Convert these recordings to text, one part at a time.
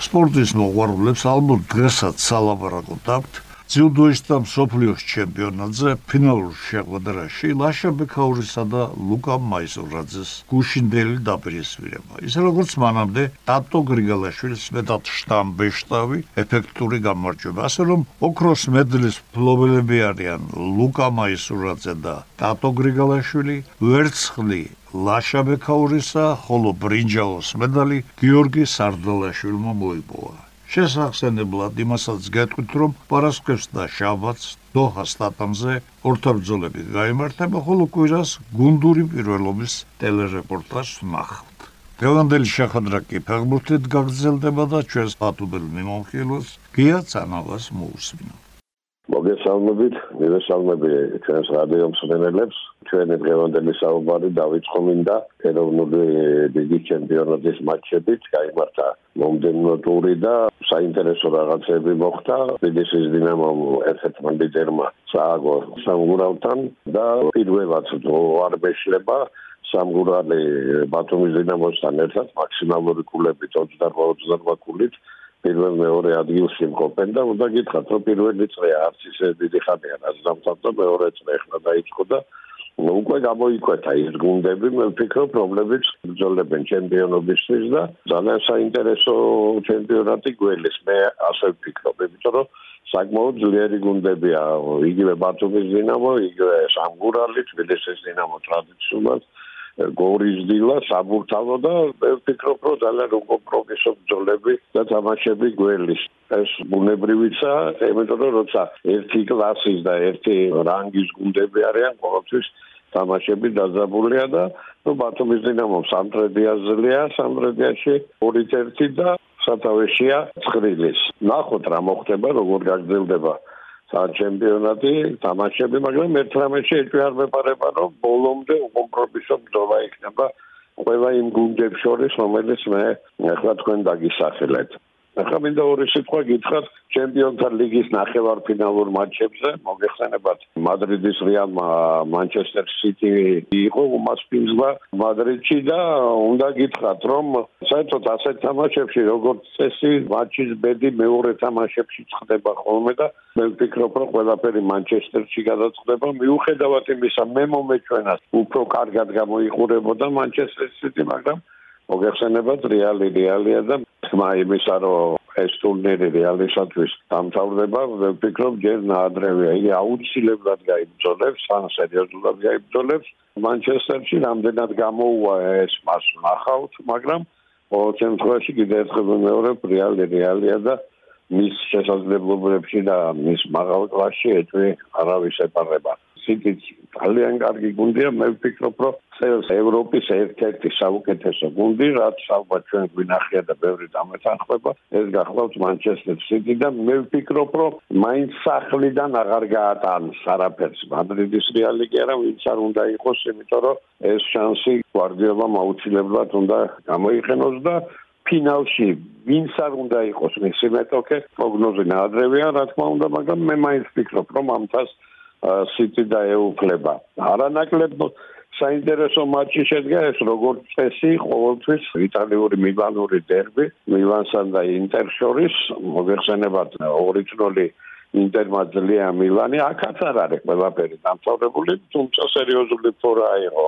სპორტის მოყვარულებს ალბათ დღესაც სალაპარაკოთ ძილდოშთა მსოფლიოს ჩემპიონატზე ფინალურ შეხვედრაში ლაშაბექაურისა და ლუკა მაისურაძეს გუშინდელი დაპირისპირება. ისე როგორც მანამდე ტატო გრიგალაშვილის მეტად შტამბეშტავი ეფექტური გამარჯვება, ასე რომ ოქროს მედლის მფლობელები არიან ლუკა მაისურაძე და ტატო გრიგალაშვილი, ვერცხლი ლაშაბექაურისა, ხოლო ბრინჯაოს მედალი გიორგი სარდალაშვილმა მოიპოვა. შესაძლებლად იმასაც გეტყვით, რომ პარასკევს და შაბათს დოჰა სტატამზე ორთაბრძოლები გამართება, ხოლო კვირას გუნდური პირველობის ტელერეპორტაჟს ნახავთ. დღევანდელი შეხვედრა კი ფეხბურთით გაგრძელდება და ჩვენს პატუბელ მიმოხილოს გია ცანავას მოусმინოთ. მოგესალმებით, მივესალმები ჩვენს რადიო მსმენელებს. ჩვენი დღევანდელი საუბარი დაიწყო მინდა ეროვნული დიდი ჩემპიონატის მატჩებით, გამართა მომდენო ტური და საინტერესო რაღაცები მოხდა. თბილისის დინამომ ერთ-ერთმა ლიდერმა სააგო სამგურავთან და პირველად არ მეშლება სამგურალი ბათუმის დინამოსთან ერთად მაქსიმალური კულებით 28-28 კულით პირველ მეორე ადგილში მყოფენ და უნდა გითხრათ რომ პირველი წრე არც ისე დიდი ხანია რაც დამთავრდა მეორე წრე ახლა დაიწყო და უკვე გამოიკვეთა ის გუნდები მე ვფიქრობ რომლებიც ბრძოლებენ ჩემპიონობისთვის და ძალიან საინტერესო ჩემპიონატი გველის მე ასე ვფიქრობ იმიტომ რომ საკმაოდ ძლიერი გუნდებია იგივე ბათუმის დინამო იგივე სამგურალი თბილისის დინამო ტრადიციულად გორის დილა საბურთალო და ვფიქრობ რომ ძალიან უკომპრომისო ბრძოლები და თამაშები გველის. ეს ბუნებრივიცა იმიტომ რომ როცა ერთი კლასის და ერთი რანგის გუნდები არიან ყოველთვის თამაშები დაძაბულია და ნუ ბათუმის დინამო სამტრედია ძლია სამტრედიაში 2-1 და სათავეშია ცხრილის ნახოთ რა მოხდება როგორ გაგრძელდება საჩემპიონატი თამაშები, მაგრამ ერთ-ერთი ეჭვი არ მეპარება, რომ ბოლომდე უკომპრომისო ბრძოლა იქნება ყველა იმ გუნდებს შორის, რომელიც მე ახლა თქვენ დაგისახელეთ. ახლა მინდა ორი სიტყვა გითხრათ ჩემპიონთა ლიგის ნახევარფინალურ მატჩებზე მოგეხსენებათ მადრიდის რეალ მანჩესტერ სიტი იყო უმასპინძლა მადრიდში და უნდა გითხრათ რომ საერთოდ ასეთ თამაშებში როგორც წესი მატჩის ბედი მეორე თამაშებში ხდება ხოლმე და მე ვფიქრობ რომ ყველაფერი მანჩესტერში გადაწყდება მიუხედავად იმისა მე მომეჩვენა უფრო კარგად გამოიყურებოდა მანჩესტერ სიტი მაგრამ მოგეხსენებათ რეალი რეალია და თმა იმისა რომ ეს ტურნირი რეალისათვის დამთავრდება ვფიქრობ ჯერ ნაადრევია. იგი აუცილებლად გაიბრძოლებს ან სერიოზულად გაიბრძოლებს მანჩესტერში რამდენად გამოუვა ეს მას ნახავთ მაგრამ ყოველ შემთხვევაში კიდევ ერთხელ მეორე რეალი რეალია და მის შესაძლებლობებში და მის მაღალ კლასში ეჭვი არავის ეპარება სიტიც ძალიან კარგი გუნდია. მე ვფიქრობ რომ წელს ევროპის ერთ-ერთი საუკეთესო გუნდი რაც ალბათ ჩვენ გვინახია და ბევრი დამეთანხმება ეს გახლავთ მანჩესტერ სიტი და მე ვფიქრობ რომ მაინც სახლიდან აღარ გაატანს არაფერს მადრიდის რეალი კი არა ვინც არ უნდა იყოს იმიტომ რომ ეს შანსი გვარდიოლამ აუცილებლად უნდა გამოიყენოს და ფინალში ვინც არ უნდა იყოს მისი მეტოქე პროგნოზი ნაადრევია რა თქმა უნდა მაგრამ მე მაინც ვფიქრობ რომ ამ თას სიტი დაეუფლება. არანაკლებ საინტერესო მატჩი შედგა ეს როგორც წესი ყოველთვის იტალიური მილანური დერბი მილანსა და ინტერ შორის. მოგეხსენებათ 2-0 ინტერმა ძლია მილანი. აქაც არ არის ყველაფერი დამთავრებული თუმცა სერიოზული ფორა იყო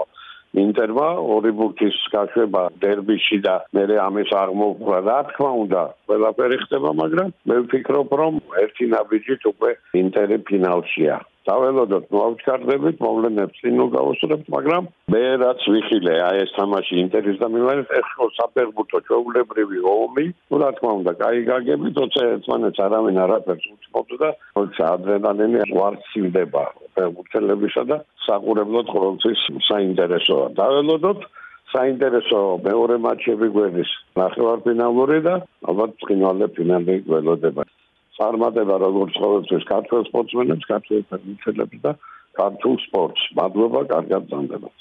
ინტერმა. ორი ბურთის გაშვება დერბიში და მე ამის აღმოფხვრა. რა თქმა უნდა ყველაფერი ხდება მაგრამ მე ვფიქრობ რომ ერთი ნაბიჯით უკვე ინტერი ფინალშია დაველოდოთ კვლავ ჩქარდებით, მოვლენებს წინ გავუსწრებთ, მაგრამ მე რაც ვიხილე, აი ეს თამაში ინტერის და მილანის ეხო საფერბუტო ჩაულებრივი ომი, ну რა თქმა უნდა, კაი გაგებით, თორსა ერთმანეთს არავინ არაფერს უწმობს და თორსა ადრენალინი ვარცილდება ფეხბურთელებისა და საყურებლოდ ყოველთვის საინტერესოა. დაველოდოთ საინტერესო მეორე მატჩები გვერდის ნახევარფინალური და ალბათ ბრწყინვალე ფინალი გველოდება. წარმატება როგორც ყოველთვის ქართულ სპორტსმენებს, ქართულ ფეხბურთელებს და ქართულ სპორტს. მადლობა, კარგად გრძანდებათ.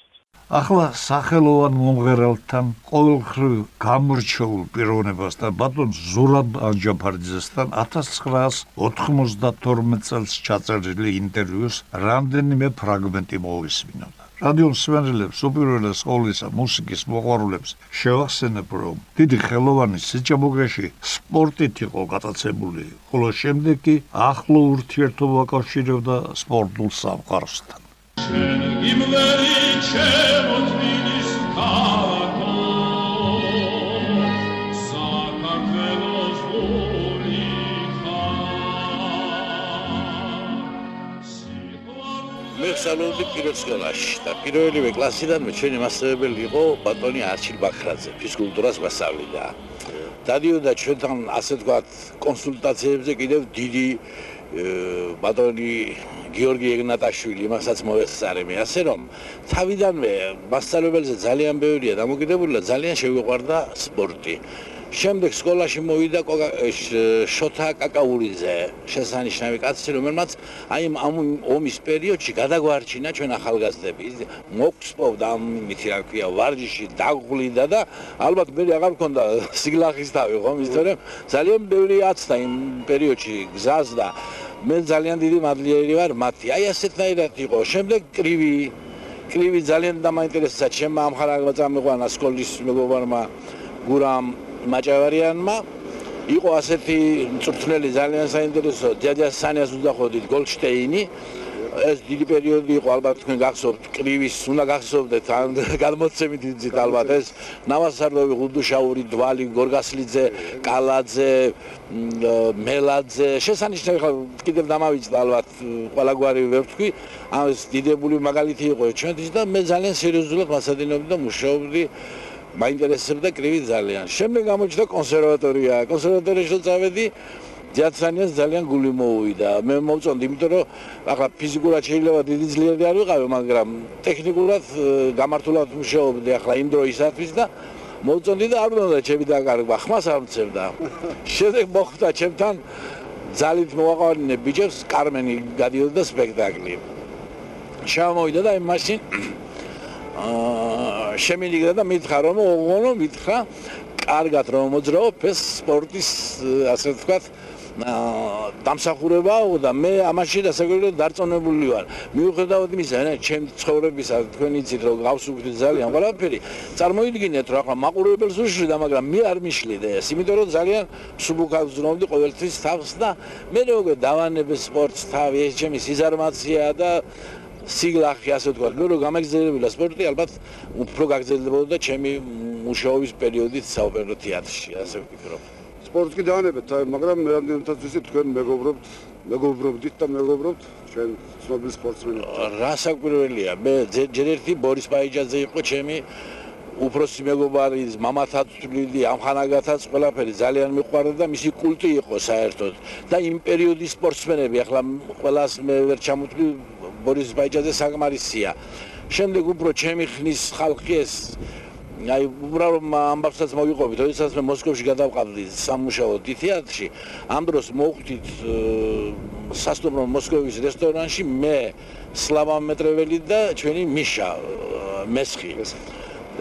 ახლა სახელოვან მომღერალთან ყოველხრივ გამორჩეულ პიროვნებასთან ბატონ ზურაბ ანჯაფარიძესთან 1992 წელს ჩაწერილი ინტერვიუს რამდენიმე ფრაგმენტი მოვისმინოთ. რადიო მსმენელებს უპირველეს ყოვლისა მუსიკის მოყვარულებს შევახსენებ, რომ დიდი ხელოვანი სიჭამოგრეში სპორტით იყო გატაცებული, ხოლო შემდეგ კი ახლო ურთიერთობა აკავშირებდა სპორტულ სამყაროსთან. იმვერი ჩემო თბილის მეხსალოდი პირველ სკოლაში და პირველივე კლასიდანვე ჩვენი მასწავლებელი იყო ბატონი არჩილ ბაქრაძე, ფიზკულტურას მასწავლიდა. დადიოდა ჩვენთან ასე ვთქვათ კონსულტაციებზე კიდევ დიდი ბატონი გიორგი ეგნატაშვილი, მასაც მოესწარე მე, ასე რომ თავიდანვე მასწავლებელზე ძალიან ბევრია დამოკიდებული და ძალიან შეგვიყვარდა სპორტი. შემდეგ სკოლაში მოვიდა შოთა კაკაურიძე, შესანიშნავი კაცი, რომელმაც აი ამ ომის პერიოდში გადაგვარჩინა ჩვენ ახალგაზრდები. მოგსპოვდა ამ მითი რა ქვია, ვარჯიში დაგვლიდა და ალბათ მე აღარ მქონდა სიგლახის თავი, ხომ ისე რომ ძალიან ბევრი აცდა იმ პერიოდში გზას და მე ძალიან დიდი მადლიერი ვარ მათი. აი ასეთნაირად იყო. შემდეგ კრივი კრივი ძალიან დამაინტერესა ჩემმა ამ ხარაგმა წამიყვანა სკოლის მეგობარმა გურამ მაჭავარიანმა იყო ასეთი მწვრთნელი ძალიან საინტერესო ჯაჯა სანიას უძახოდით გოლშტეინი. ეს დიდი პერიოდი იყო ალბათ თქვენ გახსოვთ კრივის უნდა გახსოვდეთ ან გადმოცემით იცით ალბათ ეს ნავასარლოვი გუდუშაური დვალი გორგასლიძე კალაძე მელაძე. შესანიშნავი ხა კიდევ დამავიწყდა ალბათ ყველაგვარი ვერ თქვი. ამ ეს დიდებული მაგალითი იყო ჩვენთვის და მე ძალიან სერიოზულად მასადინობდი და მუშაობდი მაინტერესებდა კრივი ძალიან. შემდეგ გამოჩნდა კონსერვატორია. კონსერვატორიაში წავედი ჯაცანიას ძალიან გული მოუვიდა. მე მოვწონდი, იმიტომ რომ ახლა ფიზიკურად შეიძლება დიდი ძლიერი არ ვიყავი, მაგრამ ტექნიკურად გამართულად მუშაობდი ახლა იმ დროისათვის და მოვწონდი და არ უნდა ჩემი დაკარგვა, ხმას არ მცემდა. შემდეგ მოხვდა ჩემთან ძალით მოაყარინე ბიჭებს კარმენი გადიოდა სპექტაკლი. შემოვიდა და იმ მაშინ შემიძლია და მითხრა რომ ოღონდ მითხრა კარგად რომ მოძრაობ ეს სპორტის ასე ვთქვათ დამსახურებაო და მე ამაში დასაკვირვებლად დარწმუნებული ვარ. მიუხედავად იმისა, რა ჩემ ცხოვრებისა თქვენ იცით რომ გავს უკვე ძალიან ყველაფერი, წარმოიდგინეთ რა ხა მაყურებელს უშლიდა, მაგრამ მე არ მიშლიდა ეს, იმიტომ რომ ძალიან სუბუქად ვზრუნავდი ყოველთვის თავს და მე როგორ დავანებ სპორტს თავი, ეს ჩემი სიზარმაცია და სიგლახი ასე ვთქვათ, მე რო გამაგზავნებილა სპორტი, ალბათ უფრო გაგზავნებოდა და ჩემი მუშაობის პერიოდით საოპერო თეატრში, ასე ვფიქრობ. სპორტს კი დაანებეთ, მაგრამ მე რამდენადაც ვიცი თქვენ მეგობრობთ, მეგობრობდით და მეგობრობთ ჩვენ ცნობილ სპორტსმენებს. რა საკვირველია, მე ჯერ ერთი ბორის პაიჯაძე იყო ჩემი უფროსი მეგობარი, მამათაცვლილი, ამხანაგათაც ყველაფერი ძალიან მიყვარდა და მისი კულტი იყო საერთოდ. და იმ პერიოდის სპორტსმენები, ახლა ყველას მე ვერ ჩამოთვლი ბორის ბაიჯაძე საკმარისია. შემდეგ უფრო ჩემი ხნის ხალხი ეს აი უბრალოდ ამბავსაც მოგიყვებით, როდესაც მე მოსკოვში გადავყავდი სამუშაო თეატრში, ამ დროს მოხვდით სასტუმრო მოსკოვის რესტორანში მე სლავა მეტრეველი და ჩვენი მიშა მესხი.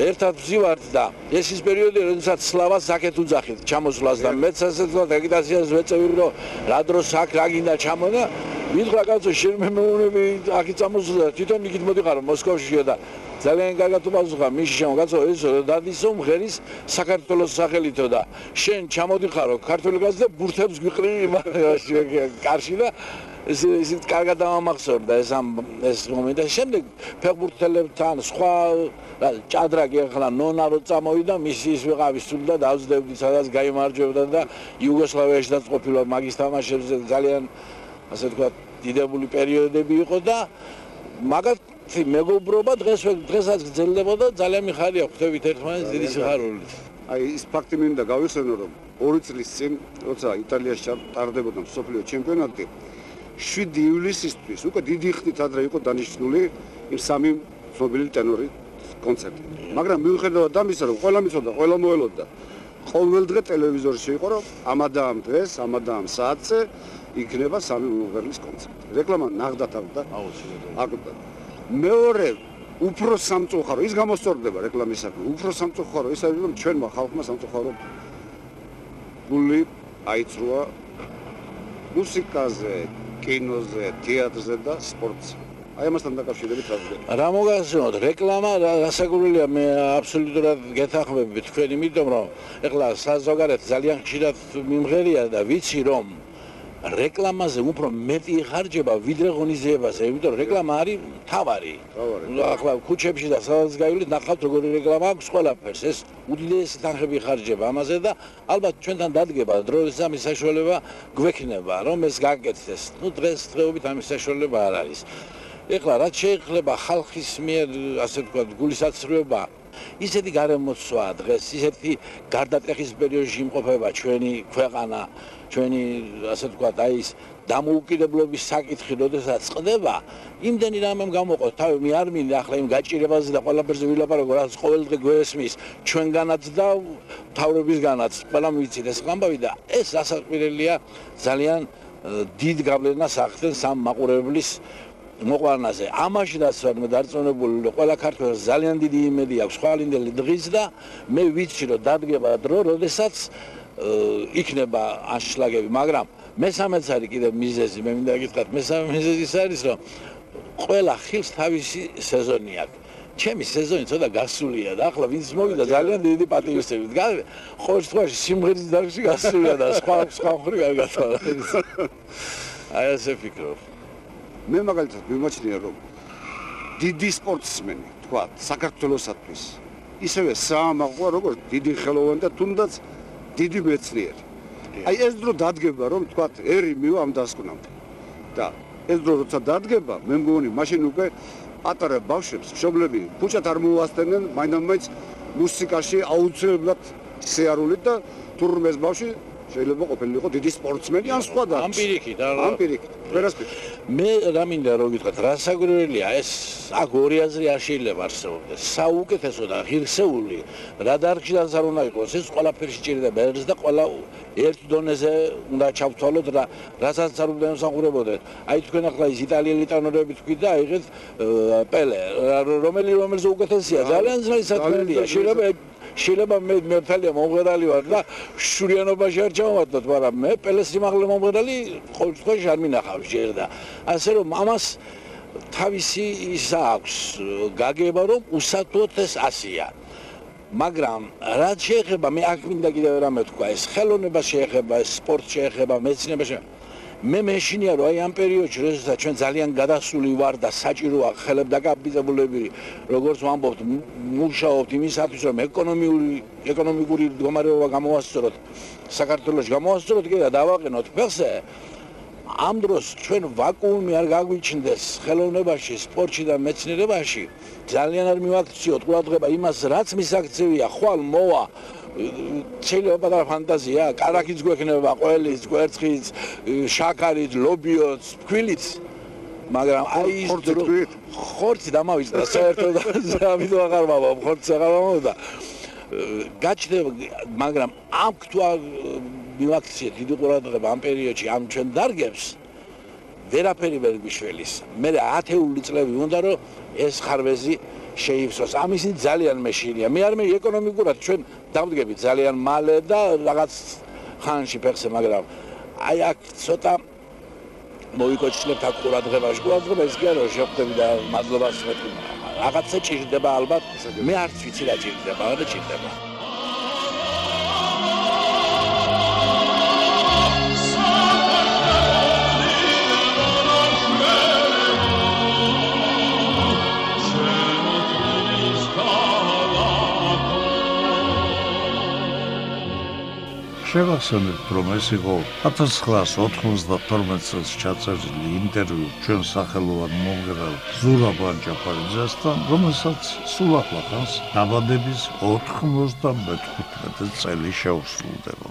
ერთად ვზივართ და ეს ის პერიოდი, როდესაც სლავას საკეთ უძახით ჩამოსვლას და მეც ასე ვთქვათ, აგიტაციას ვეწევი რომ რა დროს აქ რა გინდა ჩამონა მითხრა კაცო შემემეუნები აქი წამოსულა. თვითონ იქით მოდიხარო მოსკოვშია და ძალიან კარგად უპასუხა მის შემო კაცო ეს დადისო მღერის საქართველოს სახელითო და შენ ჩამოდიხარო ქართული კაცი და ბურთებს გვიყრინი კარში და ეს ის კარგად დამახსოვრდა ეს ამ ეს მომენტი. შემდეგ ფეხბურთელებთან სხვა ჭადრაკი ახლა ნონარო წამოვიდა მის ის ვიყავის სულ და დავძდებდი სადაც გამარჯვებდა და იუგოსლავიაში დაწყობილო მაგის თამაშებზე ძალიან ასე ვთქვათ, დიდებული პერიოდები იყო და მაგათი მეგობრობა დღეს დღესაც გრძელდებოდა ძალიან მიხარია ხვდებით ერთმანეთს დიდი სიხარულით. აი ის ფაქტი მინდა გავიხსენო რომ ორი წლის წინ როცა იტალიაში ტარდებოდა სოფლიო ჩემპიონატი 7 ივლისისთვის უკვე დიდი ხნით ადრე იყო დანიშნული იმ სამი ცნობილი ტენორი კონცერტი. მაგრამ მიუხედავად ამისა რომ ყველა მიცოდა, ყველა მოელოდა ყოველ დღე ტელევიზორში იყო რომ ამადა ამ დღეს, ამადა ამ საათზე იქნება სამი მომღერლის კონცერტი. რეკლამა ნახდათავდა. აუცილებლად. მეორე უფრო სამწუხარო, ის გამოსწორდება რეკლამისაკენ. უფრო სამწუხარო ის არის რომ ჩვენმა ხალხმა სამწუხარო გული აიწროა მუსიკაზე, კინოზე, თეატრზე და სპორტზე. აი ამასთან დაკავშირებით რა გქონდა რა მოგახსენოთ რეკლამა რა- რასაკურველია მე აბსოლუტურად გეთანხმები თქვენ იმიტომ რომ ეხლა საზოგადოება ძალიან ხშირად მიმღერია და ვიცი რომ რეკლამაზე უფრო მეტი ხარჯება ვიდრე ღონისძიებაზე იმიტომ რომ რეკლამა არის თავარი ახლა ქუჩებში და სადაც გაივლით ნახავთ როგორი რეკლამა აქვს ყველაფერს. ეს უდიდესი თანხები ხარჯება ამაზე და ალბათ ჩვენთან დადგება დროის ამის საშუალება გვექნება რომ ეს გაკეთდეს. ну დღეს დღეობით ამის საშუალება არ არის. ეხლა რაც შეეხება ხალხის მიერ ასე ვთქვათ გულისაცრუება ისეთი გარემოცვა დღეს ისეთი გარდატეხის პერიოდში იმყოფება ჩვენი ქვეყანა ჩვენი ასე ვთქვათ აი ეს დამოუკიდებლობის საკითხი როდესაც წყდება იმდენი რამემ გამოყო თავი მე არ მინდა ახლა იმ გაჭირებაზე და ყველაფერზე ვილაპარაკო რაც ყოველდღე გვესმის ჩვენგანაც და თავრობისგანაც. ყველამ ვიცით ეს ამბავი და ეს ასაკვირელია ძალიან დიდ გავლენას ახდენს ამ მაყურებლის მოყვანაზე. ამაშიდაც ვარ მე დარწმუნებული, რომ ყველა ქართველს ძალიან დიდი იმედი აქვს ხვალინდელი დღის და მე ვიცი, რომ დადგება დრო, როდესაც იქნება ანშლაგები, მაგრამ მესამეც არის კიდევ მიზეზი, მე მინდა გითხრათ, მესამე მიზეზი ის არის, რომ ყველა ხილს თავისი სეზონი აქვს. ჩემი სეზონი ცოტა გასულია და ახლა ვინც მოვიდა ძალიან დიდი პატივისცემით. გა- ყოველ შემთხვევაში სიმღერის დარგში გასულია და სხვა სხვა მხრივ არ გათვალა. აი ასე ფიქრობ. მე მაგალითად მიმაჩნია რომ დიდი სპორტსმენი თქვა საქართველოსათვის ისევე საამაყოა როგორც დიდი ხელოვანი და თუნდაც დიდი მეცნიერი. აი ეს დრო დადგება რომ თქვა ერი მივა ამ დასკვნამდე და ეს დრო როცა დადგება მე მგონი მაშინ უკვე პატარა ბავშვებს მშობლები ქუჩათ არ მოუასწენენ მაინდამაინც მუსიკაში აუცილებლად შეარული და თურმე ეს ბავშვი შეიძლება ყოფილიყო დიდი სპორტსმენი ან სხვა და ამ პირიქით, არა? ამ პირიქით ვერასპირ მე რა მინდა რომ გითხრათ, რა საგრელია ეს აქ ორი აზრი არ შეიძლება არსებობდეს. საუკეთესო და ღირსეული რა დარგშიდანაც არ უნდა იყოს, ეს ყველაფერში ჭირდება ერთს და ყველა ერთ დონეზე უნდა ჩავთვალოთ რა რასაც არ უნდა ემსახურებოდეთ. აი თქვენ ახლა ის იტალიელი ტანორები თქვით და აიღეთ პელე, რომელი რომელზე უკეთესია, ძალიან ძნელი საქმეა. შეიძლება შეიძლება მე მერთალია მომღერალი ვარ და შურიანობაში არ ჩავმართოთ, მაგრამ მე პელეს სიმაღლე მომღერალი ყოველ შემთხვევაში არ მინახავს ჯერ და ასე რომ ამას თავისი ის აქვს გაგება რომ უსათუოდ ეს ასია. მაგრამ რაც შეეხება მე აქ მინდა კიდევ რამე თქვა ეს ხელოვნება შეეხება ეს სპორტ შეეხება მეცნიერება შეეხება მე მეშინია რომ აი ამ პერიოდში როდესაც ჩვენ ძალიან გადასული ვარ და საჭიროა ხელებდაკაპიტებულები როგორც ვამბობთ მუშაობთ იმისათვის რომ ეკონომიური ეკონომიკური მდგომარეობა გამოვასწოროთ საქართველოს გამოვასწოროთ კი და დავაყენოთ ფეხზე ამ დროს ჩვენ ვაკუუმი არ გაგვიჩნდეს ხელოვნებაში, სპორტში და მეცნიერებაში. ძალიან არ მივაქციოთ ყურადღება იმას, რაც მისაქცევია, ხვალ მოვა შეიძლება პატარა ფანტაზია, კარაქიც გვექნება, ყველის, კვერცხიც, შაქარიც, ლობიოც, ფქვილიც. მაგრამ აი ის ხორცი დამავიწყდა საერთოდ ამიტომ აღარ მოვამ, ხორცი აღარ მომდა. გაჩნდება, მაგრამ ამ თუ მივაქციეთ დიდი ყურადღება ამ პერიოდში ამ ჩვენ დარგებს ვერაფერი ვერ გიშველის. მე ათეული წლები უნდა რომ ეს ხარვეზი შეიფსოს. ამისი ძალიან მეშინია. მე არ მე ეკონომიკურად ჩვენ დავდგები ძალიან მალე და რაღაც ხანში ფეხზე, მაგრამ აი აქ ცოტა მოიქოჩნებთ აქ ყურადღებაში. ყურადღება ის კი არა შეხვდები და მადლობას ვეთქვი. რაღაცა ჭირდება ალბათ. მე არც ვიცი რა ჭირდება, მაგრამ ჭირდება. შევახსენებთ, რომ ეს იყო 1992 წელს ჩაწერილი ინტერვიუ ჩვენ სახელოვან მომღერალ ზურაბ ანჯაფარიძესთან, რომელსაც სულ ახლახანს დაბადების 95 წელი შეუსრულდება.